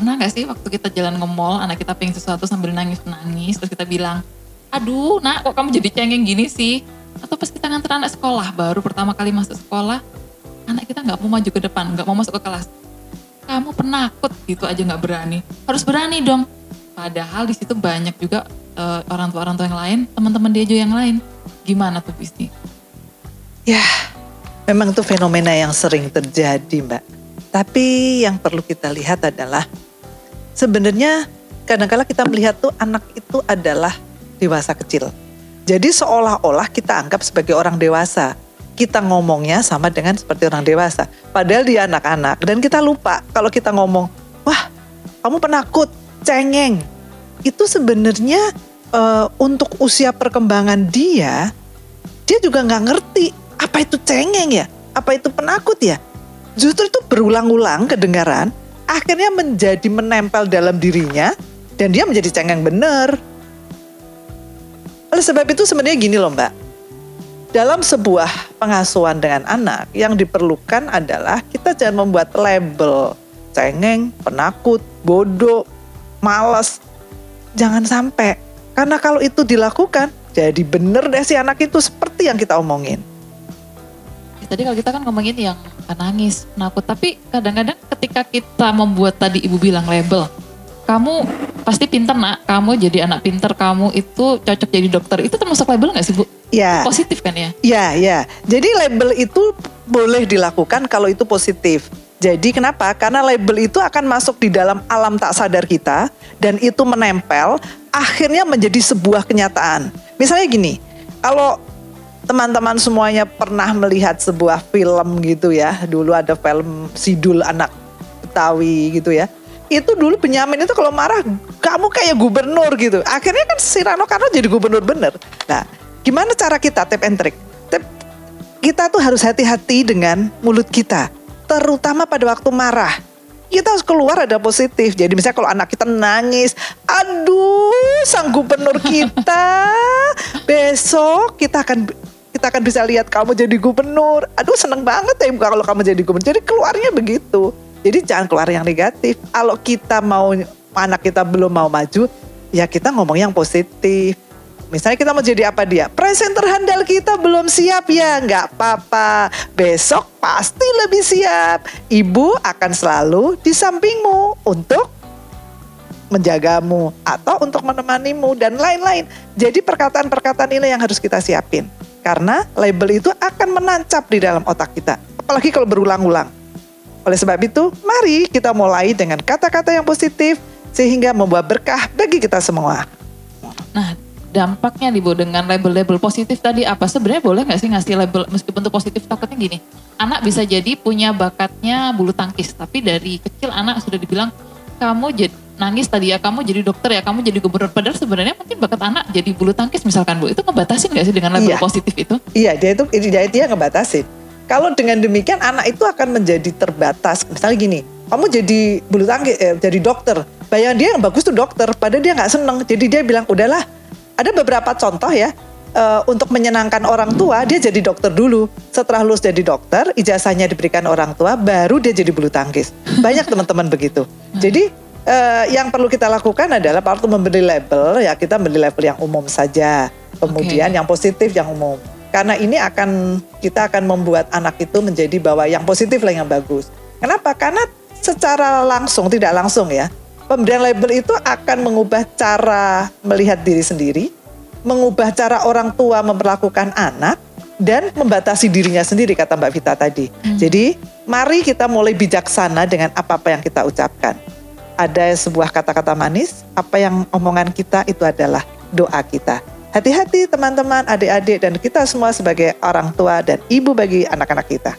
Pernah gak sih waktu kita jalan ke mall, anak kita pengen sesuatu sambil nangis-nangis, terus kita bilang, aduh nak kok kamu jadi cengeng gini sih? Atau pas kita nganter anak sekolah, baru pertama kali masuk sekolah, anak kita nggak mau maju ke depan, nggak mau masuk ke kelas. Kamu penakut gitu aja nggak berani. Harus berani dong. Padahal di situ banyak juga uh, orang tua orang tua yang lain, teman-teman dia juga yang lain. Gimana tuh Bisti? Ya, memang itu fenomena yang sering terjadi, Mbak. Tapi yang perlu kita lihat adalah sebenarnya kadang-kala kita melihat tuh anak itu adalah dewasa kecil. Jadi seolah-olah kita anggap sebagai orang dewasa. Kita ngomongnya sama dengan seperti orang dewasa. Padahal dia anak-anak. Dan kita lupa kalau kita ngomong, wah kamu penakut, cengeng. Itu sebenarnya uh, untuk usia perkembangan dia, dia juga nggak ngerti apa itu cengeng ya, apa itu penakut ya. Justru itu berulang-ulang kedengaran, akhirnya menjadi menempel dalam dirinya, dan dia menjadi cengeng bener. Oleh sebab itu sebenarnya gini loh mbak, dalam sebuah pengasuhan dengan anak yang diperlukan adalah kita jangan membuat label cengeng, penakut, bodoh, males. Jangan sampai. Karena kalau itu dilakukan, jadi bener deh si anak itu seperti yang kita omongin. Tadi kalau kita kan ngomongin yang nangis, penakut. Tapi kadang-kadang ketika kita membuat tadi ibu bilang label, kamu pasti pinter nak, kamu jadi anak pinter, kamu itu cocok jadi dokter. Itu termasuk label gak sih Bu? Ya. Positif kan ya? Ya, ya. Jadi label itu boleh dilakukan kalau itu positif. Jadi kenapa? Karena label itu akan masuk di dalam alam tak sadar kita dan itu menempel, akhirnya menjadi sebuah kenyataan. Misalnya gini, kalau teman-teman semuanya pernah melihat sebuah film gitu ya, dulu ada film Sidul Anak Betawi gitu ya itu dulu Benyamin itu kalau marah kamu kayak gubernur gitu. Akhirnya kan si Rano Karno jadi gubernur bener. Nah, gimana cara kita tip and trick? Tip, kita tuh harus hati-hati dengan mulut kita, terutama pada waktu marah. Kita harus keluar ada positif. Jadi misalnya kalau anak kita nangis, aduh sang gubernur kita, besok kita akan kita akan bisa lihat kamu jadi gubernur. Aduh seneng banget ya kalau kamu jadi gubernur. Jadi keluarnya begitu. Jadi jangan keluar yang negatif. Kalau kita mau anak kita belum mau maju, ya kita ngomong yang positif. Misalnya kita mau jadi apa dia? Presenter handal kita belum siap ya, nggak apa-apa. Besok pasti lebih siap. Ibu akan selalu di sampingmu untuk menjagamu atau untuk menemanimu dan lain-lain. Jadi perkataan-perkataan ini yang harus kita siapin. Karena label itu akan menancap di dalam otak kita. Apalagi kalau berulang-ulang. Oleh sebab itu, mari kita mulai dengan kata-kata yang positif sehingga membawa berkah bagi kita semua. Nah, dampaknya nih Bu dengan label-label positif tadi apa? Sebenarnya boleh nggak sih ngasih label meskipun itu positif takutnya gini. Anak bisa jadi punya bakatnya bulu tangkis, tapi dari kecil anak sudah dibilang kamu jadi nangis tadi ya, kamu jadi dokter ya, kamu jadi gubernur. Padahal sebenarnya mungkin bakat anak jadi bulu tangkis misalkan Bu. Itu ngebatasin nggak sih dengan label iya. positif itu? Iya, dia itu dia, dia ngebatasin kalau dengan demikian anak itu akan menjadi terbatas. Misalnya gini, kamu jadi bulu tangkis, eh, jadi dokter. Bayang dia yang bagus tuh dokter, padahal dia nggak seneng. Jadi dia bilang, udahlah. Ada beberapa contoh ya, uh, untuk menyenangkan orang tua, dia jadi dokter dulu. Setelah lulus jadi dokter, ijazahnya diberikan orang tua, baru dia jadi bulu tangkis. Banyak teman-teman begitu. Jadi uh, yang perlu kita lakukan adalah waktu membeli label, ya kita beli label yang umum saja. Kemudian okay. yang positif, yang umum. Karena ini akan kita akan membuat anak itu menjadi bahwa yang positif lah yang bagus. Kenapa? Karena secara langsung tidak langsung ya. Pemberian label itu akan mengubah cara melihat diri sendiri, mengubah cara orang tua memperlakukan anak dan membatasi dirinya sendiri kata Mbak Vita tadi. Hmm. Jadi, mari kita mulai bijaksana dengan apa-apa yang kita ucapkan. Ada sebuah kata-kata manis, apa yang omongan kita itu adalah doa kita. Hati-hati teman-teman, adik-adik dan kita semua sebagai orang tua dan ibu bagi anak-anak kita.